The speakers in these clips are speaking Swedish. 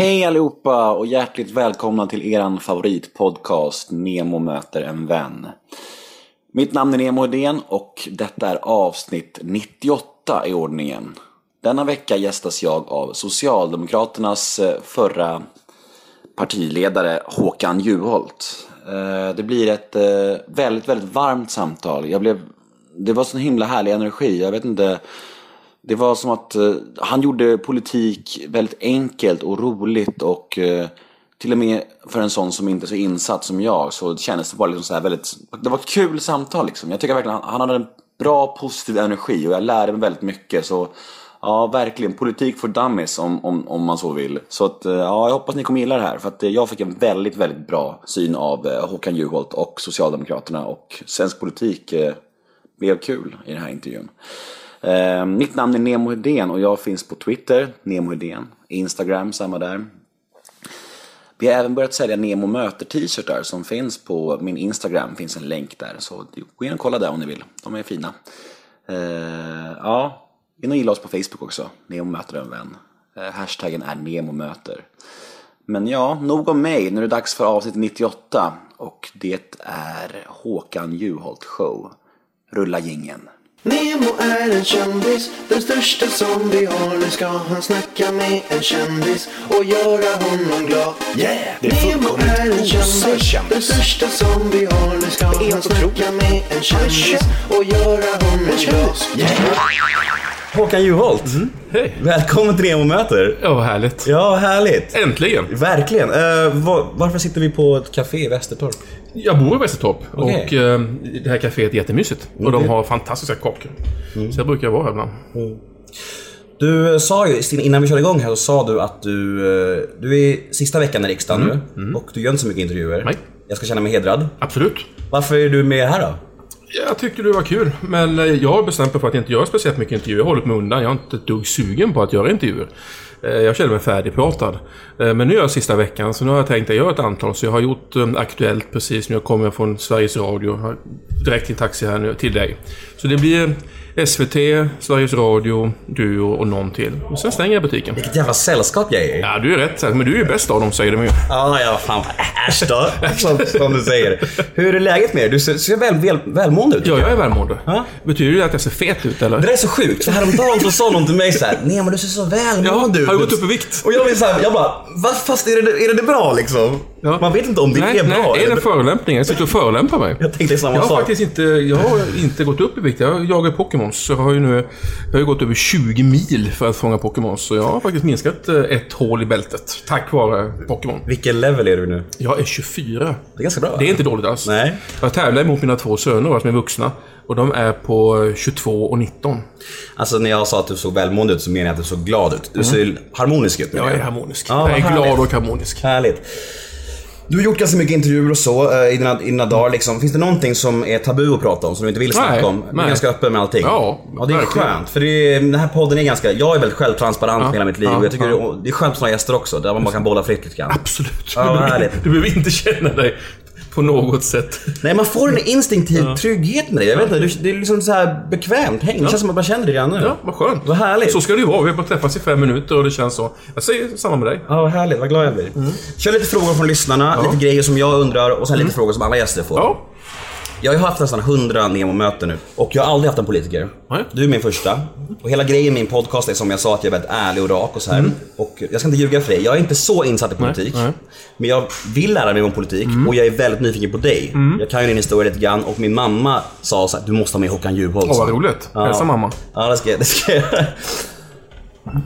Hej allihopa och hjärtligt välkomna till eran favoritpodcast Nemo möter en vän. Mitt namn är Nemo Hedén och detta är avsnitt 98 i ordningen. Denna vecka gästas jag av Socialdemokraternas eh, förra partiledare Håkan Juholt. Eh, det blir ett eh, väldigt, väldigt varmt samtal. Jag blev, det var sån himla härlig energi. Jag vet inte. Det var som att eh, han gjorde politik väldigt enkelt och roligt och eh, till och med för en sån som inte är så insatt som jag så kändes det bara liksom så här väldigt, det var ett kul samtal liksom. Jag tycker verkligen han, han hade en bra positiv energi och jag lärde mig väldigt mycket så ja, verkligen politik för dummies om, om, om man så vill. Så att, eh, ja, jag hoppas ni kommer gilla det här för att eh, jag fick en väldigt, väldigt bra syn av eh, Håkan Juholt och Socialdemokraterna och svensk politik eh, blev kul i den här intervjun. Eh, mitt namn är Nemo Hedén och jag finns på Twitter, Nemo Hedén. Instagram, samma där. Vi har även börjat sälja Nemo möter t-shirtar som finns på min Instagram. finns en länk där. Så gå in och kolla där om ni vill. De är fina. Eh, ja, in och gilla oss på Facebook också. Nemo möter en vän. Eh, hashtaggen är Nemo möter. Men ja, nog om mig. Nu är det dags för avsnitt 98. Och det är Håkan Juholt show. Rulla gingen. Nemo är en kändis, den största som vi har. Nu ska han snacka med en kändis och göra honom glad. Yeah! Det är Nemo är en kändis, den största som vi har. Nu ska han snacka med en kändis och göra honom glad. Yeah! Håkan Juholt, Hej! välkommen till Nemo möter. Ja, vad härligt. Ja, härligt. Äntligen! Verkligen. Uh, var, varför sitter vi på ett café i Västertorp? Jag bor i Västertorp Okej. och eh, det här kaféet är jättemysigt. Och de Mm. har fantastiska kakor. Så jag brukar vara här ibland. Du eh, sa ju, innan vi körde igång här, så sa du att du, du är sista veckan i riksdagen nu och du gör inte så mycket intervjuer. Nej. Jag ska känna mig hedrad. Absolut. Varför är du med här då? Jag tyckte det var kul, men eh, jag har bestämt mig för att inte göra speciellt mycket intervjuer. Jag har hållit mig undan. Jag är inte ett dugg sugen på att göra intervjuer. Eh, jag känner mig färdigpratad. Eh, men nu är jag sista veckan, så nu har jag tänkt att göra ett antal. Så jag har gjort Aktuellt precis nu. Jag kommer från Sveriges Radio. Direkt i en taxi här nu till dig. Så det blir SVT, Sveriges Radio, du och någon till. Och sen stänger jag butiken. Vilket jävla sällskap jag är. Ja, du är rätt. Men du är ju bäst av dem, säger de ju. Ja, ja, fan. Äsch då. Som, som du säger. Hur är läget med dig? Du ser, ser väl, väl, välmående ut. Ja, jag är välmående. Ja. Betyder det att jag ser fet ut, eller? Det där är så sjukt, för häromdagen så sa någon till mig så här: Nej men du ser så välmående ut. har du gått upp i vikt? Och jag blir såhär, jag bara, vad fast är det, är det bra liksom? Ja. Man vet inte om det nej, är bra. nej, det är en förolämpning. Jag sitter och förolämpar mig. Jag tänkte samma Jag har sak. faktiskt inte, jag har inte gått upp i vikt. Jag jagar Pokémons. Så jag har ju nu jag har ju gått över 20 mil för att fånga Pokémons. Så jag har faktiskt minskat eh, ett hål i bältet. Tack vare Pokémon. Vilken level är du nu? Jag är 24. Det är ganska bra. Det är inte dåligt alls. Nej. Jag tävlar mot mina två söner som är vuxna. Och de är på 22 och 19. Alltså när jag sa att du såg välmående ut så menar jag att du såg glad ut. Du ser harmonisk ut. Jag är harmonisk. Ja, jag är härligt. glad och harmonisk. Härligt. Du har gjort ganska mycket intervjuer och så eh, i dina, i dina dagar liksom. Finns det någonting som är tabu att prata om, som du inte vill snacka Nej, om? Du är nej. ganska öppen med allting. Ja, ja det är verkligen. skönt. För det är, den här podden är ganska, jag är väldigt självtransparent med hela mitt liv. ja, och jag tycker ja. det, är skönt med gäster också, där man bara kan bolla fritt lite grann. Absolut. Ja, du, behöver, du behöver inte känna dig på något sätt. Nej, man får en instinktiv trygghet med det. Jag vet inte, det- är liksom så här bekvämt häng. Det känns som att man känner det redan nu. Ja, vad skönt. Vad härligt. Så ska det ju vara. Vi har bara träffats i fem minuter och det känns så. Jag säger samma med dig. Ja, vad härligt. Vad glad jag blir. Kör lite frågor från lyssnarna, lite grejer som jag undrar och sen lite frågor som alla gäster får. Ja. Jag har ju haft nästan 100 Nemo-möten nu och jag har aldrig haft en politiker. Nej. Du är min första. Och hela grejen med min podcast är som jag sa att jag är väldigt ärlig och rak och så här. Och jag ska inte ljuga för dig, jag är inte så insatt i politik. Mm. Men jag vill lära mig om politik och jag är väldigt nyfiken på dig. Jag kan ju din historia lite grann och min mamma sa så här, du måste ha med Håkan Juholt. Åh, vad roligt. Ja. Hälsa mamma. Ja, det ska, det ska jag.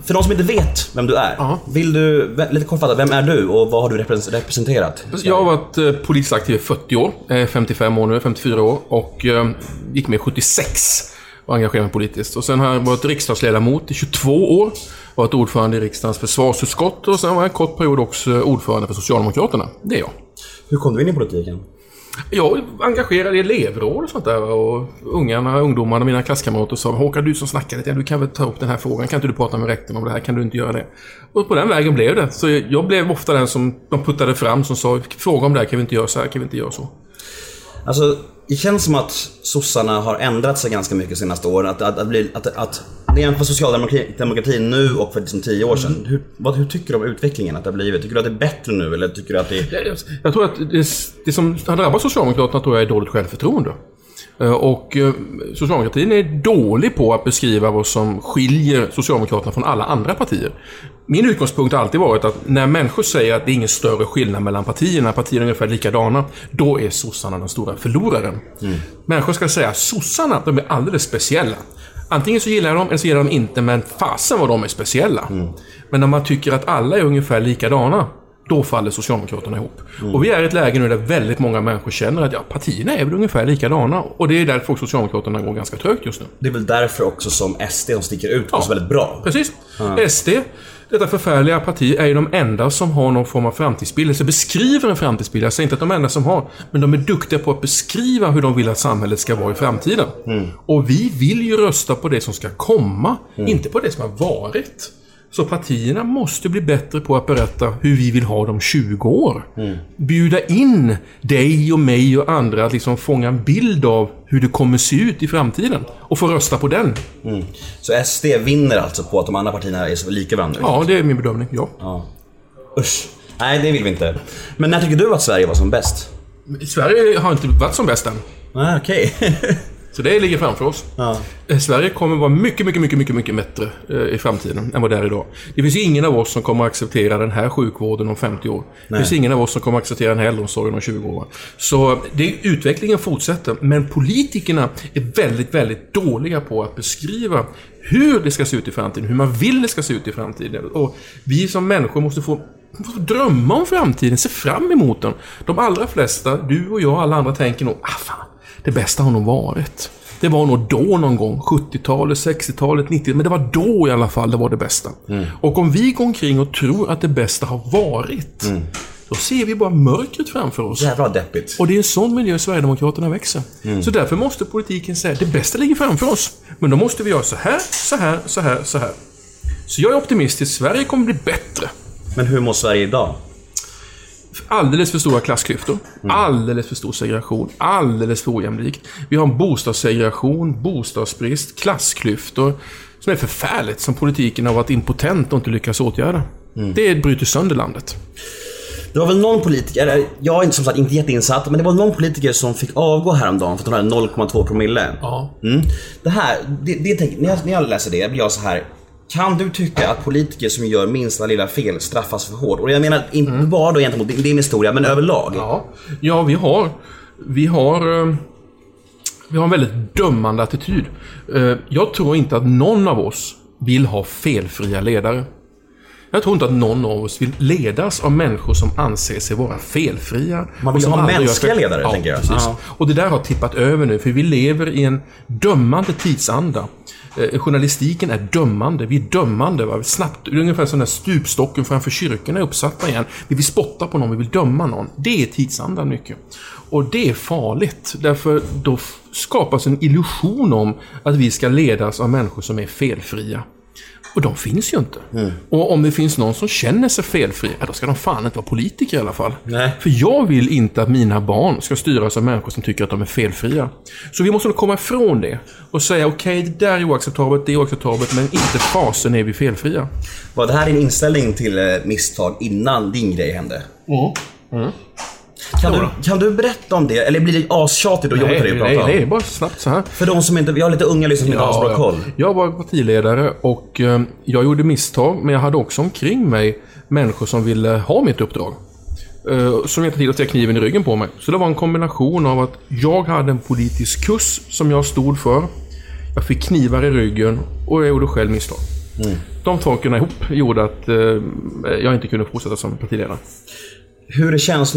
För de som inte vet vem du är, Ja. vill du, lite kortfattat, vem är du och vad har du repres- representerat? Jag har varit eh, politiskt aktiv i 40 år. Jag är 55 år nu, 54 år. Och eh, gick med 76 och engagerade mig politiskt. Och sen har jag varit riksdagsledamot i 22 år. Varit ordförande i riksdagens försvarsutskott och sen var jag en kort period också ordförande för Socialdemokraterna. Det är jag. Hur kom du in i politiken? Jag är engagerad i elevråd och sånt där. Och ungarna, ungdomarna, mina klasskamrater sa Håkan, du som snackar lite, du kan väl ta upp den här frågan. Kan inte du prata med rektorn om det här? Kan du inte göra det? Och på den vägen blev det. Så jag blev ofta den som de puttade fram som sa, fråga om det här, kan vi inte göra så här, kan vi inte göra så? Alltså, Det känns som att sossarna har ändrat sig ganska mycket de senaste åren. Att, att, att, bli, att, att jag jämför socialdemokratin nu och för liksom tio år sedan. Hur, vad, hur tycker du om utvecklingen att det har blivit? Tycker du att det är bättre nu eller tycker du att det är... Jag, jag tror att det, det som har drabbat Socialdemokraterna tror jag är dåligt självförtroende. Eh, Och eh, socialdemokratin är dålig på att beskriva vad som skiljer Socialdemokraterna från alla andra partier. Min utgångspunkt har alltid varit att när människor säger att det är ingen större skillnad mellan partierna, partierna är ungefär likadana, då är sossarna den stora förloraren. Människor ska säga att sossarna, de är alldeles speciella. Antingen så gillar jag dem eller så gillar jag dem inte, men fasen vad de är speciella. Men när man tycker att alla är ungefär likadana, då faller Socialdemokraterna ihop. Och vi är i ett läge nu där väldigt många människor känner att ja, partierna är väl ungefär likadana. Och det är därför Socialdemokraterna går ganska trögt just nu. Det är väl därför också som SD sticker ut går så väldigt bra. Precis. SD, detta förfärliga parti, är ju de enda som har någon form av framtidsbild. Alltså beskriver en framtidsbild. Jag säger inte att de enda som har. Men de är duktiga på att beskriva hur de vill att samhället ska vara i framtiden. Och vi vill ju rösta på det som ska komma. Inte på det som har varit. Så partierna måste bli bättre på att berätta hur vi vill ha dem 20 år. Bjuda in dig och mig och andra att liksom fånga en bild av hur det kommer se ut i framtiden. Och få rösta på den. Så SD vinner alltså på att de andra partierna är så lika varandra? Ja, det är min bedömning. Ja. ja. Usch. Nej, det vill vi inte. Men när tycker du att Sverige var som bäst? Sverige har inte varit som bäst än. Nej, okej. Så det ligger framför oss. Ja. Eh, Sverige kommer vara mycket, mycket, mycket, mycket, mycket bättre eh, i framtiden än vad det är idag. Det finns ingen av oss som kommer acceptera den här sjukvården om 50 år. Det finns ingen av oss som kommer acceptera den här äldreomsorgen om 20 år. Så det, utvecklingen fortsätter, men politikerna är väldigt, väldigt dåliga på att beskriva hur det ska se ut i framtiden, hur man vill det ska se ut i framtiden. Och vi som människor måste få måste få drömma om framtiden, se fram emot den. De allra flesta, du och jag och alla andra tänker nog, ah fan, det bästa har nog varit. Det var nog då någon gång, 70-talet, 60-talet, 90 men det var då i alla fall det var det bästa. Och om vi går omkring och tror att det bästa har varit, då ser vi bara mörkret framför oss. Jävlar vad deppigt. Och det är en sån miljö Sverigedemokraterna växer. Så därför måste politiken säga det bästa ligger framför oss. Men då måste vi göra så här, så här, så här, så här. Så jag är optimistisk. Sverige kommer bli bättre. Men hur mår Sverige idag? Alldeles för stora klassklyftor. Alldeles för stor segregation. Alldeles för ojämlikt. Vi har en bostadssegregation, bostadsbrist, klassklyftor. Som är förfärligt. Som politiken har varit impotent och inte lyckats åtgärda. Det bryter sönder landet. Det var väl någon politiker, jag är inte som sagt inte jätteinsatt, men det var någon politiker som fick avgå häromdagen för att hon hade 0,2 promille. Ja. Mm. Det här, det, det när, jag, när jag läser det blir jag så här. Kan du tycka att politiker som gör minsta lilla fel straffas för hårt? Och jag menar inte bara då gentemot din historia, men överlag. Ja, ja vi har... Vi har... eh, Vi har en väldigt dömande attityd. Eh, Jag tror inte att någon av oss vill ha felfria ledare. Jag tror inte att någon av oss vill ledas av människor som anser sig vara felfria. Man vill ha mänskliga ledare, ja, tänker jag. Precis. Ja. Och det där har tippat över nu, för vi lever i en dömande tidsanda. Eh, journalistiken är dömande. Vi är dömande. Va? Snabbt, det är ungefär som den stupstocken framför kyrkorna är uppsatta igen. Vi vill spotta på någon, vi vill döma någon. Det är tidsandan mycket. Och det är farligt, därför då skapas en illusion om att vi ska ledas av människor som är felfria. Och de finns ju inte. Mm. Och om det finns någon som känner sig felfri, då ska de fan inte vara politiker i alla fall. Nej. För jag vill inte att mina barn ska styras av människor som tycker att de är felfria. Så vi måste komma ifrån det. Och säga okej, det där är oacceptabelt, det är oacceptabelt, men inte fasen är vi felfria. Var det här din inställning till eh, misstag innan din grej hände? Kan, du, kan du berätta om det? Eller blir det astjatigt och jobbigt för dig att nej, prata nej, bara snabbt så här. För de som inte, vi har lite unga lyssnare som inte har så bra koll. Jag var partiledare och eh, jag gjorde misstag, men jag hade också omkring mig människor som ville ha mitt uppdrag. Eh, som inte tid att sticka kniven i ryggen på mig. Så det var en kombination av att jag hade en politisk kurs som jag stod för. Jag fick knivar i ryggen och jag gjorde själv misstag. Mm. De sakerna ihop gjorde att eh, jag inte kunde fortsätta som partiledare. Hur det känns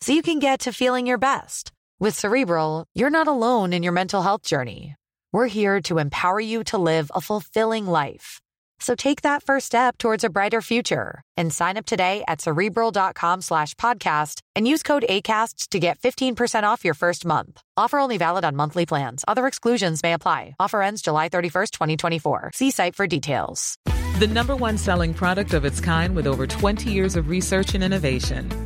So you can get to feeling your best. With Cerebral, you're not alone in your mental health journey. We're here to empower you to live a fulfilling life. So take that first step towards a brighter future and sign up today at cerebral.com slash podcast and use code ACAST to get 15% off your first month. Offer only valid on monthly plans. Other exclusions may apply. Offer ends July 31st, 2024. See site for details. The number one selling product of its kind with over 20 years of research and innovation.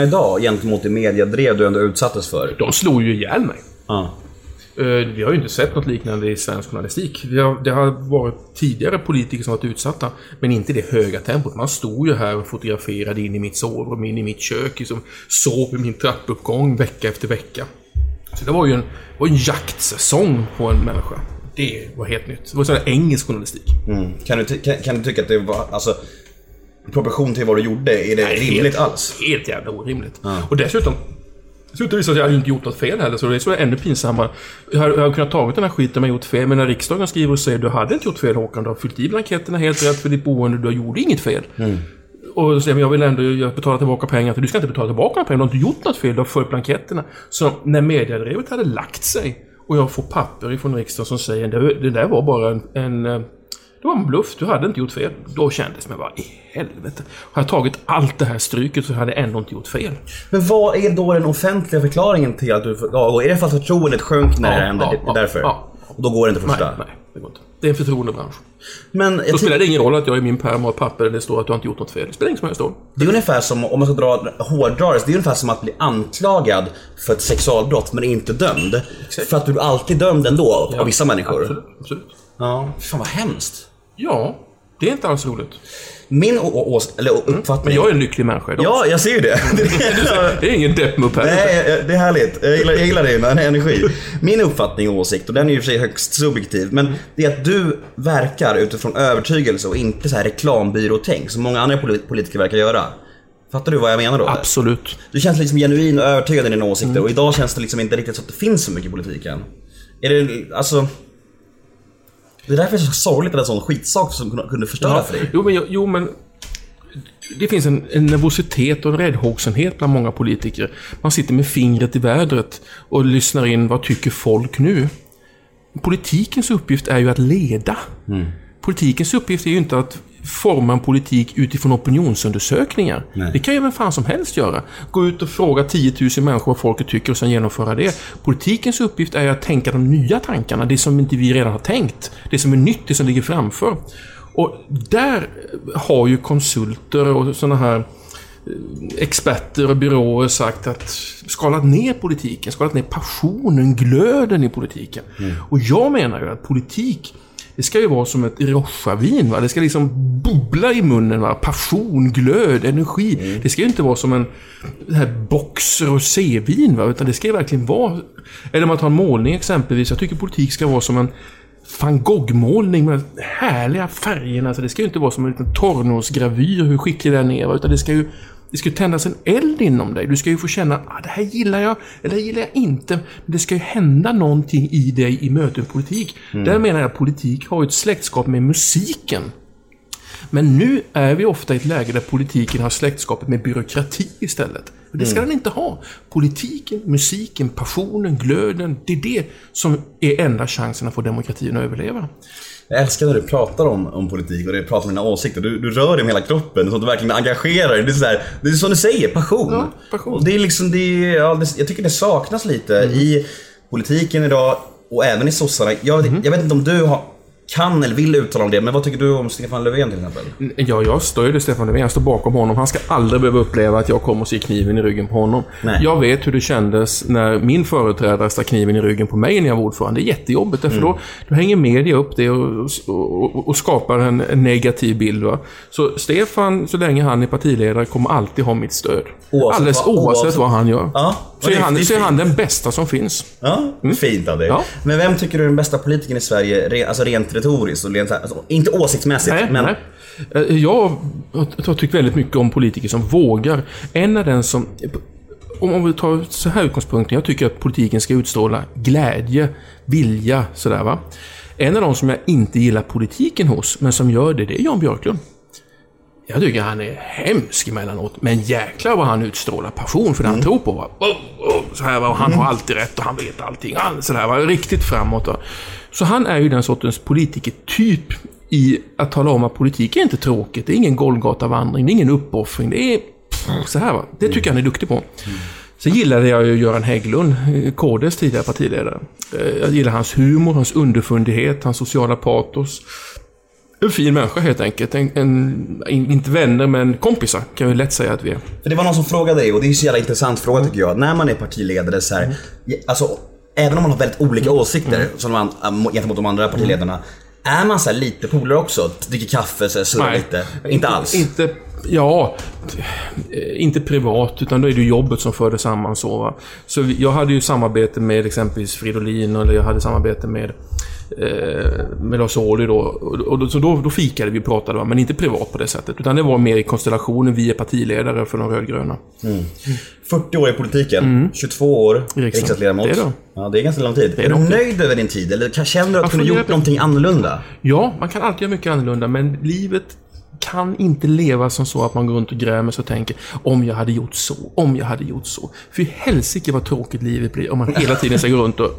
Idag gentemot det mediedrev du ändå utsattes för. De slog ju ihjäl mig. Ja. Eh, Vi har ju inte sett något liknande i svensk journalistik. Det har varit tidigare politiker som varit utsatta, men inte i det höga tempot. Man stod ju här och fotograferade in i mitt sovrum, in i mitt kök, liksom, sov i min trappuppgång vecka efter vecka. Så det var ju en, var en jaktsäsong på en människa. Det var helt nytt. Det var sån engelsk journalistik. Mm. Kan, du kan, kan du tycka att det var, alltså, proportion till vad du gjorde, är det rimligt helt, alls? Helt jävla orimligt. Och dessutom, dessutom visade det sig att jag inte gjort något fel heller, så det är så ännu pinsammare. Jag hade, kunnat tagit den här skiten jag gjort fel, men när riksdagen skriver och säger du hade inte gjort fel Håkan, du har fyllt i blanketterna helt rätt för ditt boende, du gjorde inget fel. Och så säger men jag vill ändå betala tillbaka pengar, för du ska inte betala tillbaka några pengar, du har inte gjort något fel, du har följt blanketterna. Så när mediedrevet hade lagt sig och jag får papper ifrån riksdagen som säger det, det där var bara en, en eh, det var en bluff, du hade inte gjort fel. Då kändes det som, vad i helvete. Har jag tagit allt det här stryket så hade jag ändå inte gjort fel. Men vad är då den offentliga förklaringen till att du... Ja, är det för att förtroendet sjönk när Ja, det hände? ja, därför? ja. Och då går det inte att Nej, förstå? nej, det går inte. Det är en förtroendebransch. Men Då spelar det ingen roll att jag i min pärm har ett papper där det står att du inte gjort något fel. Det spelar ingen som helst roll. det är ungefär som, om man ska dra hårdra det, är ungefär som att bli anklagad för ett sexualbrott men inte dömd. För att du är alltid dömd ändå av vissa människor. Absolut. absolut. Ja, fan vad hemskt. Ja, det är inte alls roligt. Min ås- eller uppfattning... Men jag är en lycklig människa idag. Ja, jag ser ju det. Det är ingen deppmupp här. Nej, det är härligt. Jag gillar, jag gillar din energi. Min uppfattning och åsikt, och den är ju för sig högst subjektiv, men det är att du verkar utifrån övertygelse och inte så här reklambyråtänk som många andra polit- politiker verkar göra. Fattar du vad jag menar då? Absolut. Du känns liksom genuin och övertygad i dina åsikter och idag känns det liksom inte riktigt så att det finns så mycket i politiken. Är det, alltså... Det är därför det är så sorgligt att en sån skitsak som kunde- förstöra Ja, för dig. jo, men, jo, men det finns en, en nervositet och en räddhågsenhet bland många politiker. Man sitter med fingret i vädret och lyssnar in vad tycker folk nu. Politikens uppgift är ju att leda. Politikens uppgift är ju inte att forma en politik utifrån opinionsundersökningar. Det kan ju vem fan som helst göra. Gå ut och fråga 10 000 människor vad folket tycker och sen genomföra det. Politikens uppgift är att tänka de nya tankarna, det som inte vi redan har tänkt. Det som är nytt, det som ligger framför. Och där har ju konsulter och sådana här experter och byråer sagt att skalat ner politiken, skalat ner passionen, glöden i politiken. Och jag menar ju att politik, det ska ju vara som ett rochavin. Va? Det ska liksom bubbla i munnen. Va? Passion, glöd, energi. Det ska ju inte vara som en här boxer och C-vin. Va? Utan det ska ju verkligen vara... Eller om man tar en målning exempelvis. Jag tycker politik ska vara som en van Gogh-målning med härliga färgerna. Alltså det ska ju inte vara som en liten torrnosgravyr, hur skicklig den är. va? Utan det ska ju det ska ju tändas en eld inom dig. Du ska ju få känna ah, det här gillar jag, eller det gillar jag inte. Men det ska ju hända någonting i dig i möte med politik. Där menar jag att politik har ett släktskap med musiken. Men nu är vi ofta i ett läge där politiken har släktskapet med byråkrati istället. Det ska den inte ha. Politiken, musiken, passionen, glöden. Det är det som är enda chansen att få demokratin att överleva. Jag älskar när du pratar om, om politik och du pratar om dina åsikter. Du, du rör dig med hela kroppen så att du verkligen engagerar dig. Det är, så här, det är som du säger, passion. Ja, passion. Det är liksom, det är, ja, det, jag tycker det saknas lite Mm. i politiken idag och även i sossarna. Jag, Mhm. jag vet inte om du har, kan eller vill uttala om det, men vad tycker du om Stefan Löfven till exempel? Ja, jag stödjer Stefan Löfven. Jag står bakom honom. Han ska aldrig behöva uppleva att jag kommer och ser kniven i ryggen på honom. Nej. Jag vet hur det kändes när min företrädare stack kniven i ryggen på mig när jag var ordförande. Det är jättejobbigt, därför då, då hänger media upp det och, och, och, skapar en, negativ bild. Va? Så Stefan, så länge han är partiledare, kommer alltid ha mitt stöd. Oavsett Alldeles vad- oavsett, oavsett- vad han gör. Ja, så är han, så är han den bästa som finns. Ja, fint av dig. Ja. Men vem tycker du är den bästa politikern i Sverige, alltså rent retoriskt? Och alltså, inte åsiktsmässigt, Nej, men... nej. Eh, Jag har- tyckt väldigt mycket om politiker som vågar. En är den som... Om vi tar så här utgångspunkten. Jag tycker att politiken ska utstråla glädje, vilja, sådär va. En av de som jag inte gillar politiken hos, men som gör det, det är Jan Björklund. Jag tycker han är hemsk emellanåt, men jäklar vad han utstrålar passion för det han tror på. Va? Så här, va? Och han har alltid rätt och han vet allting. Han, så där, va? Riktigt framåt. Va? Så han är ju den sortens politikertyp i att tala om att politik är inte tråkigt. Det är ingen Golgatavandring, det är ingen uppoffring. Det är pff, så här. Va? Det tycker jag han är duktig på. Sen gillade jag ju Göran Hägglund, eh, KDs tidigare partiledare. Eh, Jag gillar hans humor, hans underfundighet, hans sociala patos. En fin människa helt enkelt. En, en, inte vänner, men kompisar kan vi lätt säga att vi är. För det var någon som frågade dig, och det är en så jävla intressant fråga tycker jag. När man är partiledare så här, alltså även om man har väldigt olika åsikter som man, äh, gentemot de andra partiledarna. Är man så här lite polare också? Dricker kaffe, så surrar lite? Inte alls? Inte, ja, eh, inte privat, utan då är det jobbet som för det samman så. Va? Så jag hade ju samarbete med exempelvis Fridolin, eller jag hade samarbete med eh, med Lars Ohly då. Och, och så då, då fikade vi och pratade, va? men inte privat på det sättet. Utan det var mer i konstellationen, vi är partiledare för de rödgröna. 40 år i politiken, 22 år riksdagen. riksdagsledamot. Det är då. Ja, det är ganska lång tid. Är, du lång tid. nöjd över din tid? Eller känner du att du kunde gjort någonting annorlunda? Ja, man kan alltid göra mycket annorlunda, men livet kan inte leva som så att man går runt och grämer sig och tänker om jag hade gjort så, om jag hade gjort så. För helsike vad tråkigt livet blir om man hela tiden ska gå runt och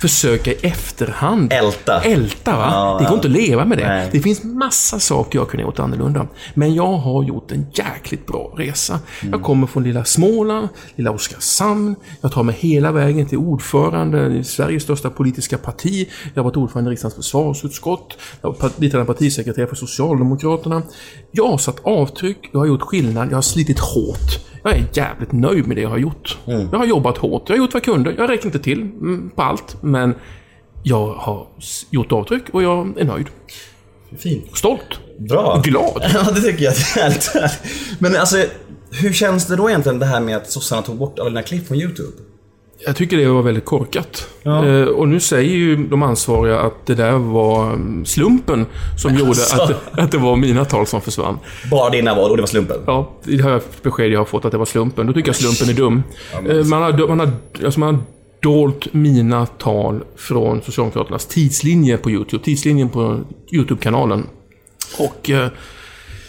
försöka i efterhand Älta. Älta, va? Ja, det går inte att leva med det. Nej. Det finns massa saker jag kunde ha gjort annorlunda. Men jag har gjort en jäkligt bra resa. Mm. Jag kommer från lilla Småland, lilla Oskarshamn. Jag tar mig hela vägen till ordförande i Sveriges största politiska parti. Jag har varit ordförande i riksdagens försvarsutskott. Jag har varit biträdande partisekreterare för Socialdemokraterna. Jag har satt avtryck, jag har gjort skillnad, jag har slitit hårt. Jag är jävligt nöjd med det jag har gjort. Mm. Jag har jobbat hårt, jag har gjort vad jag kunde. Jag räcker inte till mm, på allt, men jag har gjort avtryck och jag är nöjd. Fint. Stolt. Bra. Glad. Ja, det tycker jag. Men alltså, hur känns det då egentligen det här med att sossarna tog bort alla dina klipp från YouTube? Jag tycker det var väldigt korkat. Ja. Eh, och nu säger ju de ansvariga att det där var mm, slumpen som gjorde alltså. att, att det var mina tal som försvann. Bara dina val och det var slumpen? Ja, det jag besked jag har fått att det var slumpen. Då tycker jag slumpen är dum. Eh, man, har, man, har, alltså man har dolt mina tal från Socialdemokraternas tidslinje på YouTube. Tidslinjen på YouTube-kanalen. Och... Eh,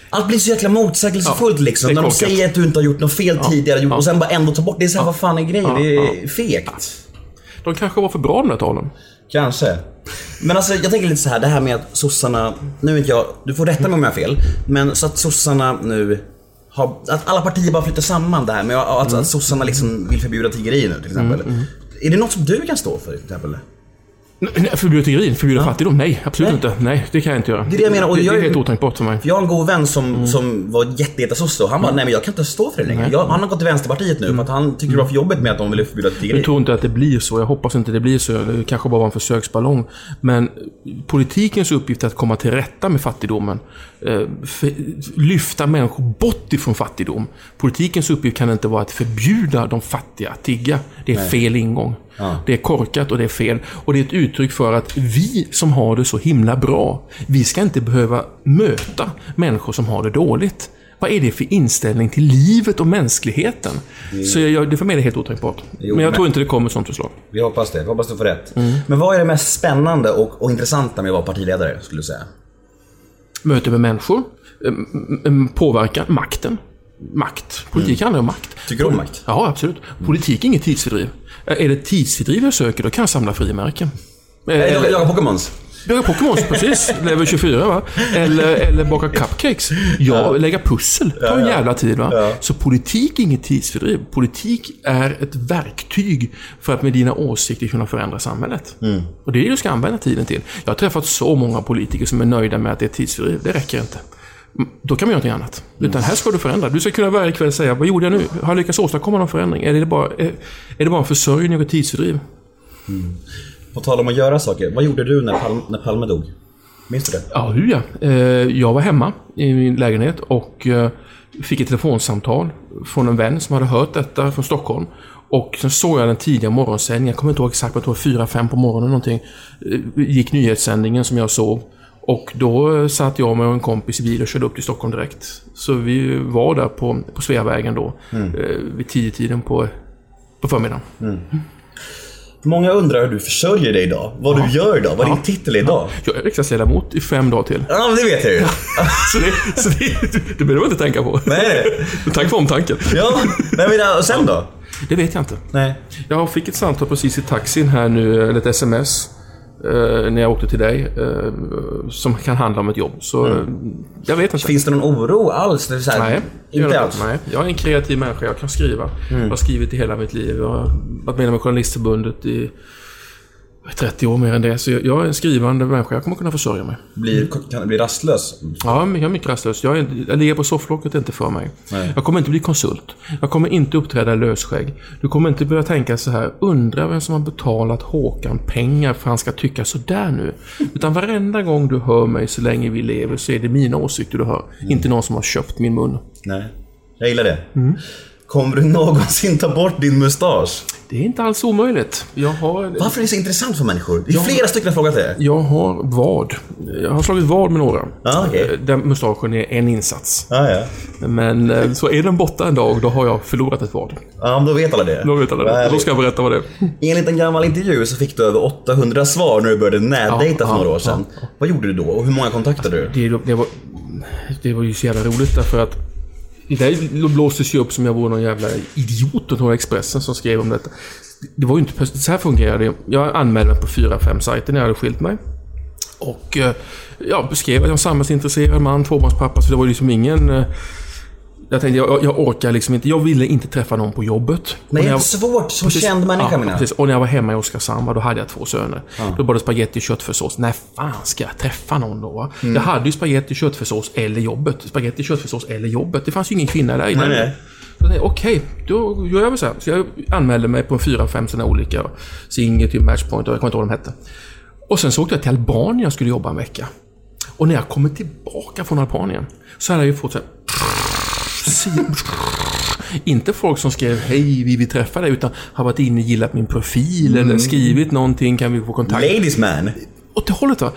Allt blir så jäkla motsägelsefullt Ja, liksom. När de säger att du inte har gjort något fel tidigare gjort, och sen bara ändå ta bort. Det är såhär, vad fan är grejen? det är fegt. de kanske var för bra de där talen. Kanske. Men alltså jag tänker lite så här, det här med att sossarna, nu inte jag, du får rätta mig om jag har fel, men så att sossarna nu har, att alla partier bara flyttar samman det här med att, att sossarna liksom vill förbjuda tiggeri nu till exempel. Är det något som du kan stå för till exempel? Nej, nej, Förbjuda tiggeri, förbjuda fattigdom? Nej, absolut inte. Nej, det kan jag inte göra. Det är det jag menar, och det, jag det är- helt otänkbart för mig. För jag har en god vän som, Mm. som var jättejättesosse och han bara, nej men jag kan inte stå för det längre. Jag, han har gått till Vänsterpartiet nu för att han tycker det var för jobbigt med att de ville förbjuda tiggeri. Jag tror inte att det blir så. Jag hoppas inte det blir så. Det kanske bara var en försöksballong. Men politikens uppgift är att komma till rätta med fattigdomen. Eh, lyfta människor bort ifrån fattigdom. Politikens uppgift kan inte vara att förbjuda de fattiga att tigga. Det är fel ingång. Det är korkat och det är fel. Och det är ett uttryck för att vi som har det så himla bra, vi ska inte behöva möta människor som har det dåligt. Vad är det för inställning till livet och mänskligheten? Så jag, det för mig är det helt otänkbart. men jag men- tror inte det kommer sånt förslag. Vi hoppas det. Vi hoppas du får rätt. Mm. Men vad är det mest spännande och, och intressanta med att vara partiledare, skulle du säga? Möte med människor, em, påverkan, makten. Makt. Politik handlar om makt. Tycker du om makt? Ja, absolut. Politik är inget tidsfördriv. Är det tidsfördriv jag söker, då kan jag samla frimärken. Eh, Jag jagar Pokémons. Spela Pokémon, precis. Level 24 va. Eller, eller baka cupcakes. Ja, lägga pussel. tar en jävla tid va. Så politik är inget tidsfördriv. Politik är ett verktyg för att med dina åsikter kunna förändra samhället. Och det är det du ska använda tiden till. Jag har träffat så många politiker som är nöjda med att det är tidsfördriv. Det räcker inte. Mm, Då kan man göra någonting annat. Utan här ska du förändra. Du ska kunna varje kväll säga, vad gjorde jag nu? Har jag lyckats åstadkomma någon förändring? Är det bara, är, är det bara en försörjning och tidsfördriv? På tal om att göra saker. Vad gjorde du när, Palme, när Palme dog? Minns du det? Ja, hur ja. Eh, Jag var hemma i min lägenhet och eh, fick ett telefonsamtal från en vän som hade hört detta från Stockholm. Och sen såg jag den tidiga morgonsändningen, jag kommer inte ihåg exakt, men jag tror fyra, fem på morgonen någonting. eh, Gick nyhetssändningen som jag såg. Och då satt jag med en kompis i bil och körde upp till Stockholm direkt. Så vi var där på, på Sveavägen då, eh, vid tio tiden på, på förmiddagen. Många undrar hur du försörjer dig idag. Vad du gör idag. Vad din titel är idag. Jag är riksdagsledamot i fem dagar till. Ja, det vet jag ju. Så det, så det, det behöver man inte tänka på. Nej. Tack för omtanken. Ja, men och sen då? Det vet jag inte. Nej. Jag fick ett samtal precis i taxin här nu, eller ett sms. Eh, när jag åkte till dig. eh, som kan handla om ett jobb. Så eh, jag vet inte. Finns det någon oro alls? Det här, Nej, inte det alls? Nej, jag är en kreativ människa. Jag kan skriva. Jag har skrivit i hela mitt liv. Jag har varit medlem i Journalistförbundet i 30 år mer än det. Så jag, jag är en skrivande människa. Jag kommer kunna försörja mig. Blir, kan det bli rastlös? Ja, jag är mycket rastlös. Jag, är, jag ligger på sofflocket inte för mig. Jag kommer inte bli konsult. Jag kommer inte uppträda i lösskägg. Du kommer inte börja tänka så här, undra vem som har betalat Håkan pengar för att han ska tycka sådär nu. Utan varenda gång du hör mig så länge vi lever så är det mina åsikter du hör. Inte någon som har köpt min mun. Nej. Jag gillar det. Mm. Kommer du någonsin ta bort din mustasch? Det är inte alls omöjligt. Jag har... Varför är det så intressant för människor? Det är flera stycken har frågat det. Jag har vad. Jag har slagit vad med några. Ja, okej. Eh, Den mustaschen är en insats. Ja, ja. Men eh, så är den borta en dag, då har jag förlorat ett vad. Ja, men då vet alla det. Då vet alla det. Då ska jag berätta vad det är. Enligt en gammal intervju så fick du över 800 svar när du började nätdejta för Ja, några år sedan. Vad gjorde du då och hur många kontaktade du? Det, det, var, det var ju så jävla roligt därför att det där blåstes ju upp som jag vore någon jävla idiot och några Expressen som skrev om detta. Det var ju inte så här fungerade det. Jag anmälde mig på fyra, fem sajter när jag hade skilt mig. Och eh, Ja, beskrev att jag var samhällsintresserad man, tvåbarnspappa, så det var ju liksom ingen... Eh, jag tänkte, jag, jag orkar liksom inte. Jag ville inte träffa någon på jobbet. Men Och det är jag- svårt som Precis. känd människa ja, menar precis. Och när jag var hemma i Oskarshamn, då hade jag två söner. Då var det spagetti och köttfärssås. När fan ska jag träffa någon då? Mm. Jag hade ju spagetti, köttfärssås eller jobbet. Spagetti, köttfärssås eller jobbet. Det fanns ju ingen kvinna där inne. Nej, nej. Okej, då gör jag väl så här. Så jag anmälde mig på en fyra, fem sådana olika. Singer till Matchpoint och jag kommer inte ihåg vad de hette. Och sen så åkte jag till Albanien och skulle jobba en vecka. Och när jag kommer tillbaka från Albanien så hade jag ju fått så här... Inte folk som skrev hej, vi vill träffa dig, utan har varit inne och gillat min profil eller skrivit någonting, kan vi få kontakt? Ladies man. Åt det hållet va?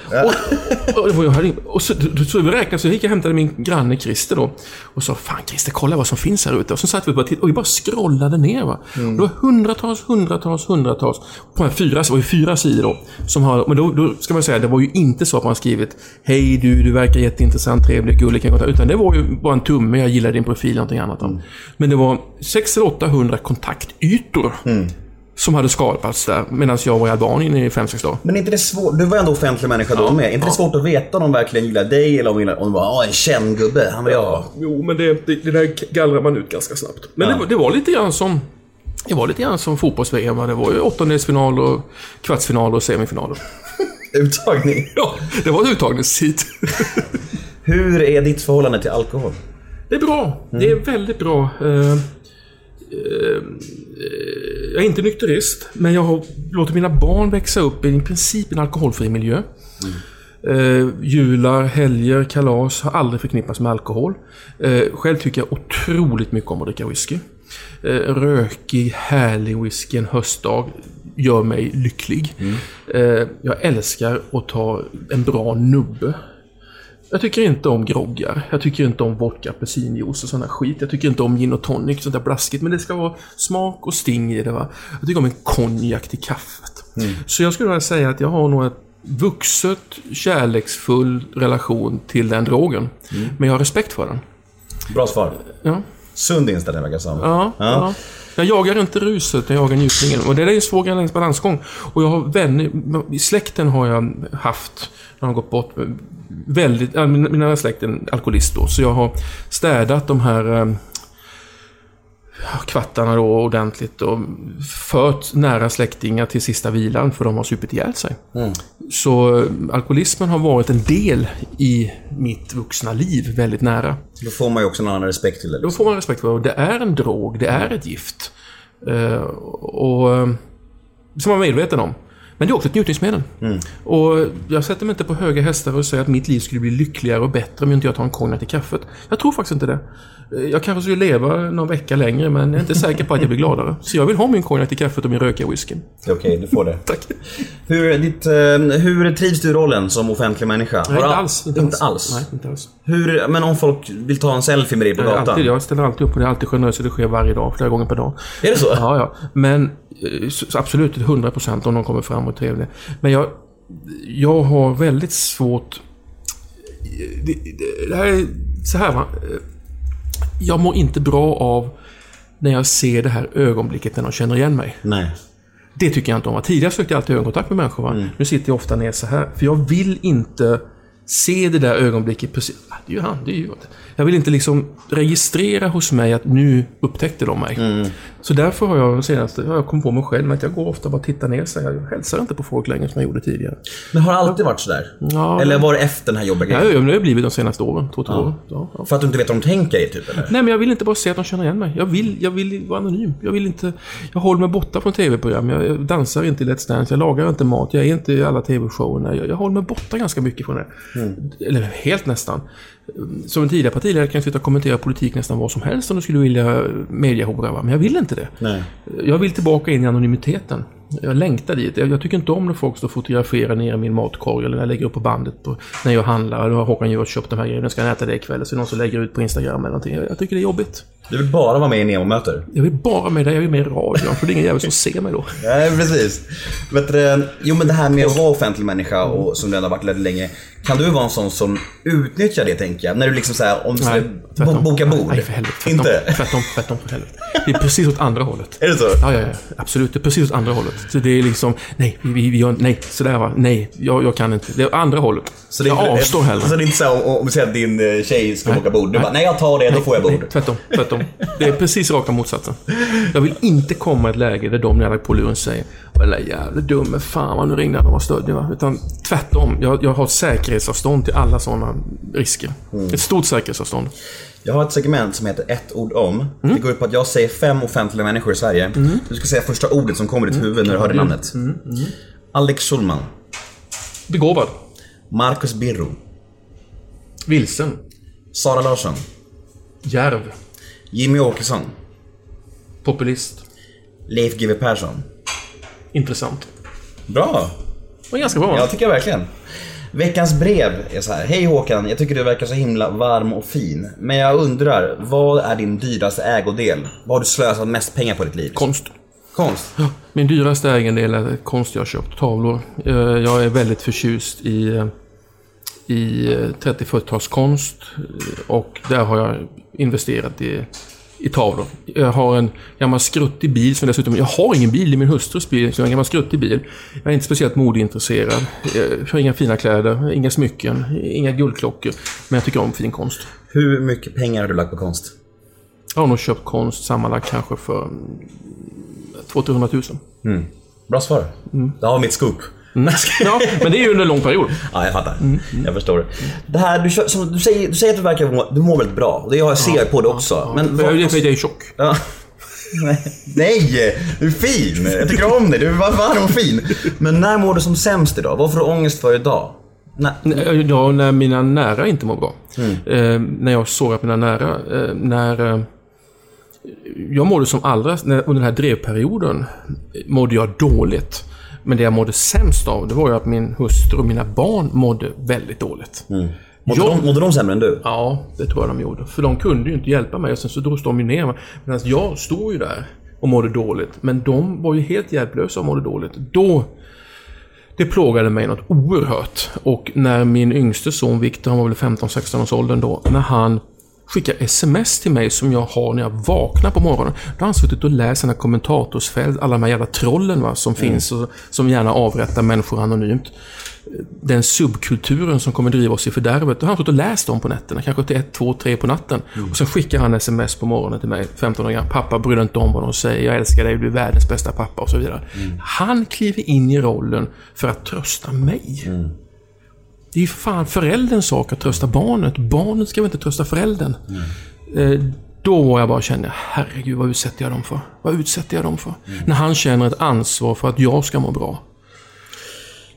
Och, och, var, jag hade, och så, så, så vi räknade, så gick jag och hämtade min granne Christer då. Och sa, fan Christer, kolla vad som finns här ute. Och så satt vi bara och vi bara scrollade ner va. Mm. Det var hundratals, hundratals, hundratals. På här fyra, det var ju fyra sidor då. Som har, men då, då ska man säga, det var ju inte så att man skrivit Hej du, du verkar jätteintressant, trevlig, gullig, kan jag kontakta?" Utan det var ju bara en tumme, jag gillar din profil, någonting annat. Mm. Men det var 600-800 kontaktytor. Mm. Som hade skapats där, medan jag var i Albanien i 5-6 dagar. Men inte det svårt? Du var ändå offentlig människa då med. Är inte det svårt att veta om de verkligen gillar dig eller om de om de bara "Åh, en känd gubbe, han vill jag ha. Jo, men det, det, det där gallrar man ut ganska snabbt. Men Ja. det, var- det var lite grann som... Det var lite grann som fotbolls-VM. Det var ju åttondelsfinal och kvartsfinal och semifinaler. Uttagning. Ja, det var uttagningstid. Hur är ditt förhållande till alkohol? Det är bra. Det är väldigt bra. Eh, eh, jag är inte nykterist, men jag har låtit mina barn växa upp i i princip en alkoholfri miljö. Eh, jular, helger, kalas har aldrig förknippats med alkohol. Eh, själv tycker jag otroligt mycket om att dricka whisky. Eh, rökig, härlig whisky en höstdag gör mig lycklig. Eh, jag älskar att ta en bra nubbe. Jag tycker inte om groggar. Jag tycker inte om vodka, apelsinjuice och sån här skit. Jag tycker inte om gin och tonic, sånt där blaskigt. Men det ska vara smak och sting i det. Va? Jag tycker om en konjak till kaffet. Så jag skulle vilja säga att jag har nog ett vuxet, kärleksfull relation till den drogen. Men jag har respekt för den. Bra svar. Ja, Sund inställning verkar det som. ja, ja. Jag jagar inte ruset, jag jagar njutningen. Och det där är en svår gräns- balansgång. Och jag har vänner, i släkten har jag haft, när de har gått bort, väldigt, mina släkten släkt är alkoholist då. Så jag har städat de här eh, kvartarna då ordentligt och fört nära släktingar till sista vilan för de har supit ihjäl sig. Så eh, alkoholismen har varit en del i mitt vuxna liv väldigt nära. Då får man ju också en annan respekt till det. Då får man respekt för det. Det är en drog, det är ett gift. Eh, och eh, Som man är medveten om. Men det är också ett njutningsmedel. Och jag sätter mig inte på höga hästar och säger att mitt liv skulle bli lyckligare och bättre om inte jag tar en konjak till kaffet. Jag tror faktiskt inte det. Jag kanske skulle leva någon vecka längre, men jag är inte säker på att jag blir gladare. Så jag vill ha min konjak till kaffet och min rökiga whisky. Okej, du får det. Tack. Hur, ditt, eh, hur trivs du i rollen som offentlig människa? Nej, inte alls. Inte alls? Nej, inte alls. Hur, men om folk vill ta en selfie med dig på gatan? alltid, jag ställer alltid upp och det är alltid generöst och det sker varje dag, flera gånger per dag. Är det så? Ja, ja. Men absolut 100% om någon kommer fram och är trevlig. Men jag, jag har väldigt svårt... Det, det, det här är så här va. Jag mår inte bra av när jag ser det här ögonblicket när de känner igen mig. Nej. Det tycker jag inte om. Tidigare sökte jag alltid ögonkontakt med människor. Va? Nu sitter jag ofta ner så här. För jag vill inte se det där ögonblicket precis. Ah, det är ju han, det är ju... Jag vill inte liksom registrera hos mig att nu upptäckte de mig. Så därför har jag senast, har jag kommit på mig själv att jag går ofta och bara tittar ner så här. Jag hälsar inte på folk längre som jag gjorde tidigare. Men har det alltid varit sådär? Ja. Eller var det efter den här jobbiga Ja, grejen? det har blivit de senaste åren. Två, tre år. Ja, ja. För att du inte vet vad de tänker i typ eller? Nej, men jag vill inte bara se att de känner igen mig. Jag vill, jag vill vara anonym. Jag vill inte... Jag håller mig borta från tv-program. Jag, jag dansar inte i Let's Dance. Jag lagar inte mat. Jag är inte i alla tv-showerna. Jag, jag håller mig borta ganska mycket från det. Eller helt nästan. Som en tidigare partiledare kan jag sitta och kommentera politik nästan vad som helst om du skulle vilja mediahora. va? Men jag vill inte det. Nej. Jag vill tillbaka in i anonymiteten. Jag längtar dit. Jag, jag tycker inte om när folk står och fotograferar ner i min matkorg eller när jag lägger upp på bandet på, när jag handlar. Nu har Håkan Juholt köpt de här grejerna. Nu ska jag äta det ikväll. Så är det någon som lägger ut på Instagram eller någonting. Jag, jag tycker det är jobbigt. Du vill bara vara med i Nemo-möter? Jag vill bara med dig. Jag vill med i radion. För det är ingen jävel som ser mig då. Nej, precis. Vet du, jo men det här med att vara offentlig människa och som du ändå har varit väldigt länge. Kan du vara en sån som utnyttjar det tänker jag? När du liksom såhär, om du ska bo- boka bord? Nej, för helvete. Inte? Tvärtom, tvärtom, för helvete. Det är precis åt andra hållet. Är det så? Ja, ja, ja. Absolut. Det är precis åt andra hållet. Så det är liksom, nej, vi, vi, vi gör, nej, sådär va. Nej, jag, jag kan inte. Det är andra hållet. Så det är jag avstår hellre. Så det är inte så om, om du säger att din eh, tjej ska Nej. boka bord. Du Nej. bara, nej jag tar det, då får jag bord. Nej, tvärtom, tvärtom. Det är precis raka motsatsen. Jag vill inte komma i ett läge där de när jag lagt på luren säger Eller jävla dumme, fan vad nu ringde han och var stöddig va. Utan tvärtom, jag, jag har säkerhetsavstånd till alla sådana risker. Ett stort säkerhetsavstånd. Jag har ett segment som heter ett ord om. Mm. Det går ut på att jag säger fem offentliga människor i Sverige. Du ska säga första ordet som kommer i ditt huvud när du hör det namnet. Mm. Alex Schulman. Begåvad. Marcus Birro. Vilsen. Sara Larsson. Järv. Jimmy Åkesson. Populist. Leif GW Persson. Intressant. Bra! Det var ganska bra va? Ja, tycker jag verkligen. Veckans brev är så här. Hej Håkan, jag tycker du verkar så himla varm och fin. Men jag undrar, vad är din dyraste ägodel? Vad har du slösat mest pengar på i ditt liv? Konst. Konst? Min dyraste ägodel är konst jag har köpt. Tavlor. Eh, Jag är väldigt förtjust i, eh, i 30-40-talskonst. Och där har jag investerat i, i tavlor. Jag har en gammal skruttig bil som dessutom... Jag har ingen bil, är min hustrus bil. Så jag har en gammal skruttig bil. Jag är inte speciellt modeintresserad. Jag har inga fina kläder, inga smycken, inga guldklockor. Men jag tycker om fin konst. Hur mycket pengar har du lagt på konst? Jag har nog köpt konst sammanlagt kanske för mm, 200 000. Bra svar. Mm. Det har mitt scoop. Ja, men det är ju under en lång period. Ja, jag fattar. Jag förstår. Det här, du, som, du, säger, du säger att du verkar må, du mår väldigt bra. Och det jag ser jag på det också. Men För jag, jag är tjock. Ja. Nej, du är fin. Jag tycker om dig. Du är varm och fin. Men när mår du som sämst idag? Vad får du ångest för idag? Nej. N- Ja, när mina nära inte mår bra. Eh, när jag sårar mina nära. Eh, när... Eh, jag mådde som allra... När, under den här drevperioden mådde jag dåligt. Men det jag mådde sämst av, det var ju att min hustru och mina barn mådde väldigt dåligt. Mådde, Jag- de, mådde de sämre än du? Ja, det tror jag de gjorde. För de kunde ju inte hjälpa mig och sen så drogs de ju ner. Medan jag stod ju där och mådde dåligt. Men de var ju helt hjälplösa och mådde dåligt. Då... Det plågade mig något oerhört. Och när min yngste son Viktor, han var väl 15-16 års åldern då, när han skickar sms till mig som jag har när jag vaknar på morgonen. Då har han suttit och läst sina kommentatorsfält, alla de här jävla trollen va, som finns och som gärna avrättar människor anonymt. Den subkulturen som kommer driva oss i fördärvet. Då har han suttit och läst dem på nätterna, kanske till ett, två, tre på natten. Och sen skickar han sms på morgonen till mig, 15 år gammal. Pappa, bry dig inte om vad de säger. Jag älskar dig, du är världens bästa pappa och så vidare. Han kliver in i rollen för att trösta mig. Det är ju fan förälderns sak att trösta barnet. Barnet ska väl inte trösta föräldern. Eh, Då var jag bara kände, herregud vad utsätter jag dem för? Vad utsätter jag dem för? När han känner ett ansvar för att jag ska må bra.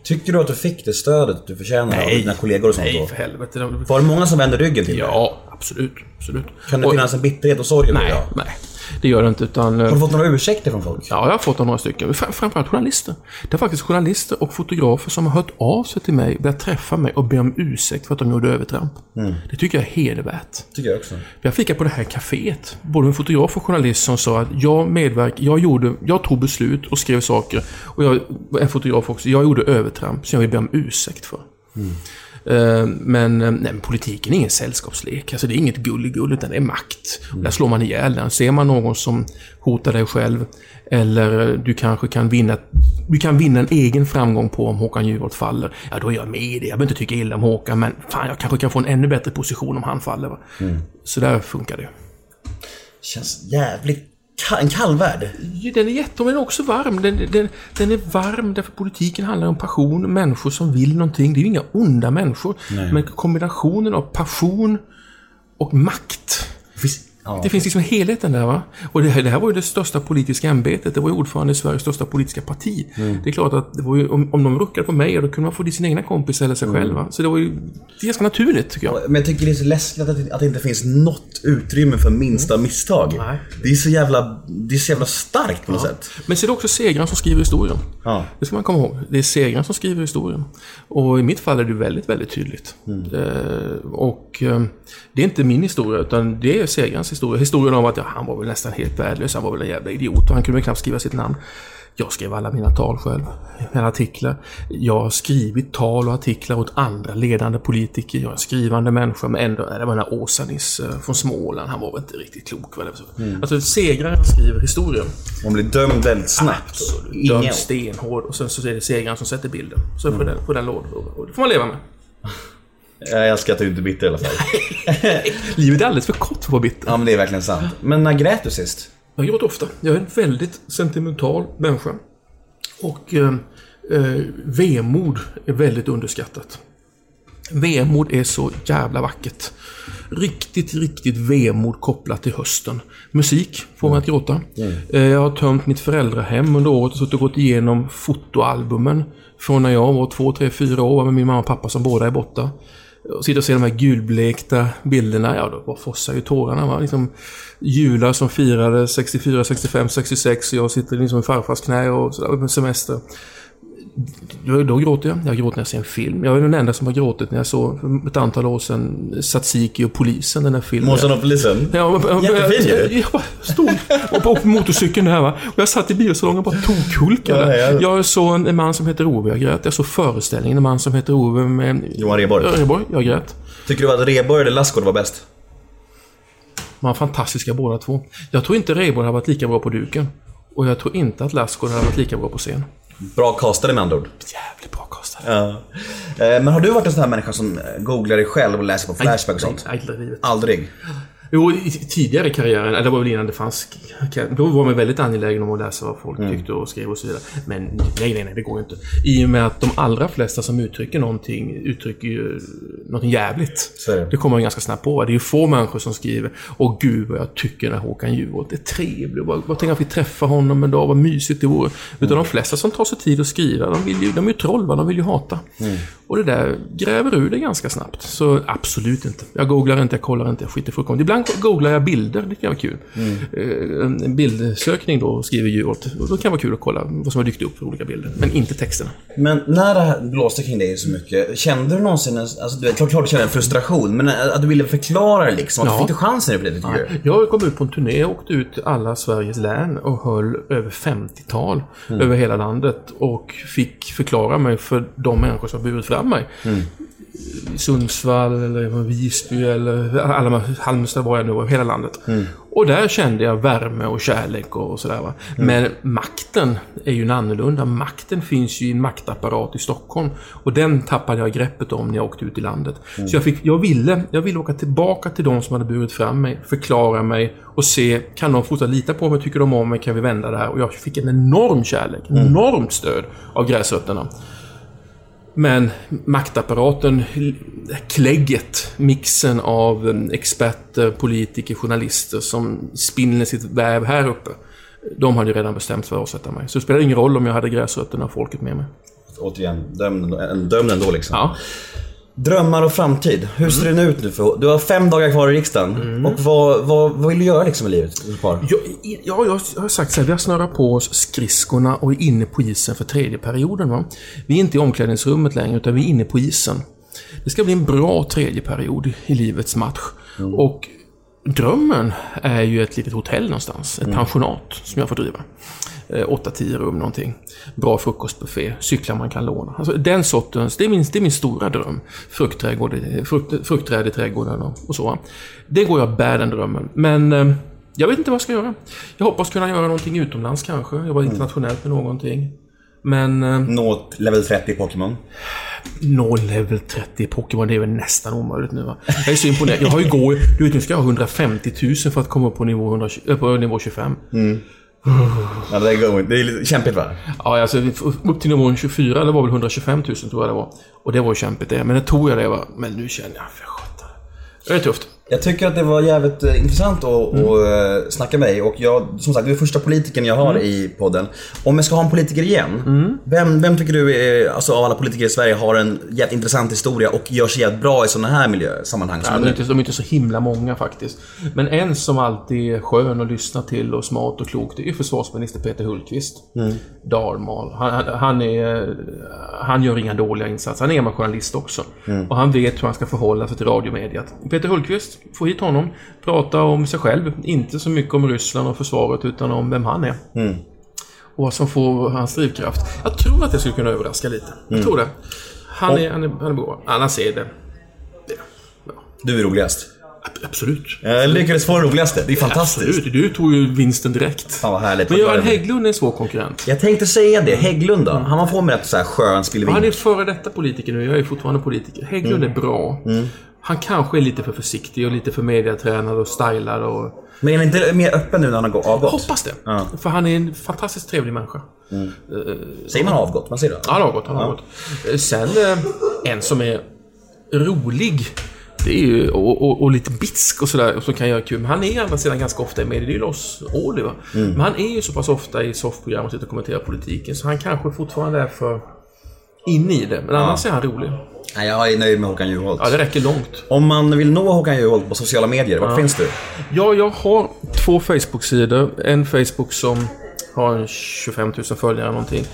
Tycker du att du fick det stödet du förtjänar av dina kollegor och sånt Nej, då? för helvete. Var det många som vände ryggen till dig? Ja, absolut. absolut. Kan det Och- finnas en bitterhet och sorg över det Nej, idag? nej. Det gör det inte, utan... eh, Har du fått några ursäkter från folk? Ja, jag har fått några stycken. Fr- Framförallt journalister. Det är faktiskt journalister och fotografer som har hört av sig till mig, börjat träffa mig och be om ursäkt för att de gjorde övertramp. Det tycker jag är hedervärt. Tycker jag också. Jag fick på det här kaféet, både en fotograf och journalist som sa att jag medverk, jag gjorde, jag tog beslut och skrev saker. Och jag, en fotograf också, jag gjorde övertramp som jag vill be om ursäkt för. Eh, Men, eh, nej, politiken är ingen sällskapslek. Alltså det är inget gulligull, utan det är makt. Och där slår man ihjäl den. Ser man någon som hotar dig själv, eller eh, du kanske kan vinna, du kan vinna en egen framgång på om Håkan Juholt faller. Ja, då är jag med i det. Jag behöver inte tycka illa om Håkan, men fan, jag kanske kan få en ännu bättre position om han faller. Va? Så där funkar det. Känns jävligt... En kall värld. Ja, Den är jätte, men också varm. Den, den, den är varm därför politiken handlar om passion, människor som vill någonting. Det är ju inga onda människor. Men kombinationen av passion och makt. Finns- Ja. Det finns liksom helheten där va. Och det här, det här var ju det största politiska ämbetet. Det var ju ordförande i Sveriges största politiska parti. Det är klart att ju, om, om de ruckade på mig, då kunde man få dit sina egna kompisar eller sig själva. Så det var ju det är ganska naturligt tycker jag. Men jag tycker det är så läskigt att att det inte finns något utrymme för minsta misstag. Nej. Det är så jävla, det är så jävla starkt på något sätt. Men så är det också segraren som skriver historien. Ja. Det ska man komma ihåg. Det är segraren som skriver historien. Och i mitt fall är det väldigt, väldigt tydligt. Eh, och eh, det är inte min historia, utan det är segrarens historia. Historien om att ja, han var väl nästan helt värdelös, han var väl en jävla idiot och han kunde väl knappt skriva sitt namn. Jag skrev alla mina tal själv, mina artiklar. Jag har skrivit tal och artiklar åt andra ledande politiker. Jag är en skrivande människa, men ändå, det var den här Åsa-Niss eh, från Småland, han var väl inte riktigt klok. Väl? Alltså segraren skriver historien. Man blir dömd väldigt snabbt. Absolut. Dömd stenhård och sen så är det segraren som sätter bilden. Så får den, får den låda. Och det får man leva med. Jag älskar att du inte är bitter i alla fall. Livet är alldeles för kort för att vara bitter. Ja men det är verkligen sant. Men när grät du sist? Jag gråter ofta. Jag är en väldigt sentimental människa. Och eh, eh, vemod är väldigt underskattat. Vemod är så jävla vackert. Riktigt, riktigt vemod kopplat till hösten. Musik får mig att gråta. Eh, Jag har tömt mitt föräldrahem under året och suttit och gått igenom fotoalbumen. Från när jag var två, tre, fyra år med min mamma och pappa som båda är borta. Och sitter och ser de här gulblekta bilderna. Ja, då bara fossar ju tårarna. Va? Liksom, jular som firade 64, 65, 66. Och jag sitter liksom i farfars knä och sådär, på semester. Då, gråter jag. Jag gråter när jag ser en film. Jag är den enda som har gråtit när jag såg för ett antal år sedan Satsiki och polisen, den här filmen. Måsen och polisen? Ja, Jättefin ju. jag bara stod och på, motorcykeln där va. Och jag satt i biosalongen och bara tokhulkade. Ja, ja. Jag såg en, en man som heter Ove, jag grät. Jag såg föreställningen, en man som heter Ove med... Johan Rheborg. Rheborg, jag grät. Tycker du att Rheborg eller Lassgård var bäst? De var fantastiska båda två. Jag tror inte Rheborg har varit lika bra på duken. Och jag tror inte att Lassgård har varit lika bra på scen. Bra castade med andra ord. Jävligt bra kastare. Ja. Eh, Men har du varit en sån här människa som eh, googlar dig själv och läser på Flashback och sånt? Nej, aldrig. Aldrig? Jo, i tidigare i karriären, eller det var väl innan det fanns... Då var man väldigt angelägen om att läsa vad folk tyckte och skrev och så vidare. Men nej, nej, nej, det går ju inte. I och med att de allra flesta som uttrycker någonting uttrycker ju någonting jävligt. Så det. Kommer man ganska snabbt på. Det är ju få människor som skriver Åh gud vad jag tycker den här Håkan Juholt är trevlig. Vad, vad tänker jag att vi träffar honom en dag, vad mysigt det vore. Utan de flesta som tar sig tid att skriva, de, vill ju, de är ju troll, va? de vill ju hata. Och det där gräver ur det ganska snabbt. Så absolut inte. Jag googlar inte, jag kollar inte, jag skiter fullkomligt. Ibland googlar jag bilder, det kan vara kul. Eh, En bildsökning då, skriver Juholt. Och då kan det vara kul att kolla vad som har dykt upp för olika bilder. Men inte texterna. Men när det här blåste kring dig så mycket, kände du någonsin, alltså du vet, klart, klart du kände en frustration, men att du ville förklara liksom? Att Ja. Fick du chansen för det tycker du? Jag kom ut på en turné och åkte ut alla Sveriges län och höll över 50-tal över hela landet och fick förklara mig för de människor som burit fram mig. Sundsvall eller Visby eller alla Halmstad var jag nu, hela landet. Och där kände jag värme och kärlek och, sådär va. Men makten är ju en annorlunda. Makten finns ju i en maktapparat i Stockholm. Och den tappade jag greppet om när jag åkte ut i landet. Så jag, fick, jag, ville, jag ville åka tillbaka till de som hade burit fram mig, förklara mig och se, kan de fortsätta lita på mig, tycker de om mig, kan vi vända det här? Och jag fick en enorm kärlek, enormt stöd av gräsrötterna. Men maktapparaten, klägget, mixen av eh, experter, politiker, journalister som spinner sitt väv här uppe. De hade ju redan bestämt för att avsätta mig. Så det spelar ingen roll om jag hade gräsrötterna och folket med mig. Återigen, dömd, en dömd ändå liksom. Ja. Drömmar och framtid. Hur ser den ut nu? För, du har fem dagar kvar i riksdagen. Mm. Och vad, vad, vad vill du göra liksom i livet? Ja, ja, jag har sagt så här, vi har snurrat på oss skridskorna och är inne på isen för tredje perioden. Va? Vi är inte i omklädningsrummet längre, utan vi är inne på isen. Det ska bli en bra tredje period i livets match. Och drömmen är ju ett litet hotell någonstans, ett pensionat som jag får driva. Eh, 8-10 rum någonting. Bra frukostbuffé, cyklar man kan låna. Alltså den sortens, det är min, det är min stora dröm. Fruktträdgård, frukt, fruktträd i trädgården och, och så. Det går jag och bär den drömmen. Men eh, jag vet inte vad jag ska göra. Jag hoppas kunna göra någonting utomlands kanske. Jobba internationellt med någonting. Men eh, Nå level 30 i Pokémon. nå level 30 i Pokémon, det är väl nästan omöjligt nu va? Jag är så imponerad. Jag har ju gå, du vet nu ska jag ha 150 000 för att komma upp på nivå, 120, äh, på nivå 25. Ja, det, är, det är lite kämpigt va? Ja, alltså upp till nivån 24, det var väl 125 000 tror jag det var. Och det var ju kämpigt det. Men det tog jag det va. Men nu känner jag, för sjutton. Det är tufft. Jag tycker att det var jävligt eh, intressant att, Mm. att eh, snacka med dig. Och jag, som sagt, du är första politikern jag har Mm. i podden. Om jag ska ha en politiker igen. Vem, vem tycker du, är, alltså av alla politiker i Sverige, har en jävligt intressant historia och gör sig jävligt bra i sådana här miljösammanhang? Ja, de, är inte, de är inte så himla många faktiskt. Men en som alltid är skön att lyssna till och smart och klok, det är försvarsminister Peter Hultqvist. Dalmal. Han, han, han, är, han gör inga dåliga insatser. Han är gammal journalist också. Och han vet hur han ska förhålla sig till radiomediet. Peter Hultqvist, få hit honom. Prata om sig själv. Inte så mycket om Ryssland och försvaret, utan om vem han är. Och vad som får hans drivkraft. Jag tror att det skulle kunna överraska lite. Jag tror det. Han är, han är, han är bra. Annars är det... det ja. Du är roligast. Ab- Absolut. Jag lyckades få det roligaste. Det är fantastiskt. Absolut. Du tog ju vinsten direkt. Fan vad härligt. Men Göran Hägglund är en svår konkurrent. Jag tänkte säga det. Hägglund då? Han var på med rätt så här skön spillevin. Han är före detta politiker nu. Jag är fortfarande politiker. Hägglund är bra. Han kanske är lite för försiktig och lite för mediatränad och stylad och... Men är han inte mer öppen nu när han har avgått? hoppas det. För han är en fantastiskt trevlig människa. Säger man avgått? Man säger det? Han har gått, han har gått. Eh, Sen eh, en som är rolig. Det är ju, och, och, och lite bitsk och sådär, som kan göra kul. Men han är å andra sidan ganska ofta i media. Det är ju Lars Ohly va. Men han är ju så pass ofta i soffprogram och sitter och kommenterar politiken. Så han kanske fortfarande är för inne i det. Men annars är han rolig. Nej, jag är nöjd med Håkan Juholt. Ja, det räcker långt. Om man vill nå Håkan Juholt på sociala medier, vart finns du? Ja, jag har två Facebook-sidor. En Facebook som har en 25 000 följare någonting.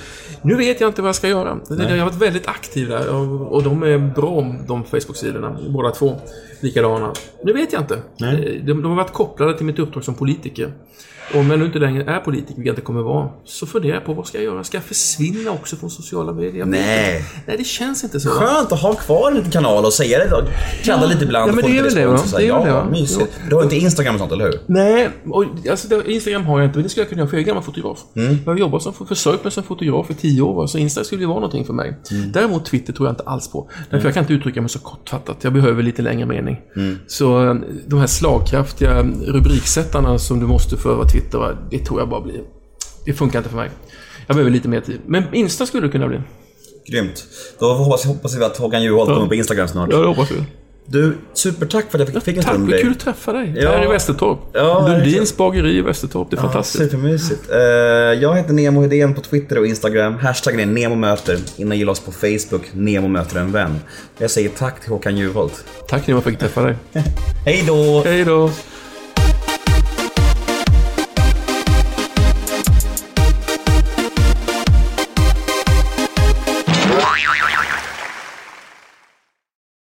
Nu vet jag inte vad jag ska göra. Det- Jag har varit väldigt aktiv där och, och de är bra de Facebook-sidorna. Båda två. Likadana. Nu vet jag inte. Eh, De, de har varit kopplade till mitt uppdrag som politiker. Och om jag nu inte längre är politiker, vilket jag inte kommer vara, så funderar jag på vad ska jag göra? Ska jag försvinna också från sociala medier? Nej. Nej, det känns inte så. Skönt att ha kvar en liten kanal och säga det. Kladda lite ibland Ja, och men få det är lite respons. och Det är ja, det, mysigt. Du har inte Instagram och sånt, eller hur? Nej, och, alltså, Instagram har jag inte, men det skulle jag kunna göra för jag fotograf. Jag har jobbat som, försökt mig som fotograf i tio år, så Insta skulle ju vara någonting för mig. Däremot Twitter tror jag inte alls på. Därför jag kan inte uttrycka mig så kortfattat, jag behöver lite längre mening. Så eh, de här slagkraftiga rubriksättarna som du måste för att twittra, det tror jag bara blir... Det funkar inte för mig. Jag behöver lite mer tid. Men Insta skulle det kunna bli. Grymt. Då hoppas, hoppas vi att Håkan Juholt kommer på Instagram snart. Ja, det hoppas vi. Du, supertack för att jag fick, en Tack, stund med dig. kul att träffa dig. Ja. Här i Västertorp. Ja, Lundins bageri i Västertorp, det är Ja, fantastiskt. supermysigt. Eh, jag heter Nemo Hedén på Twitter och Instagram. Hashtaggen är NEMOMÖTER. In och gilla oss på Facebook, Nemo möter en vän. Jag säger tack till Håkan Juholt. Tack för att jag fick träffa dig. Hej då! Hej då!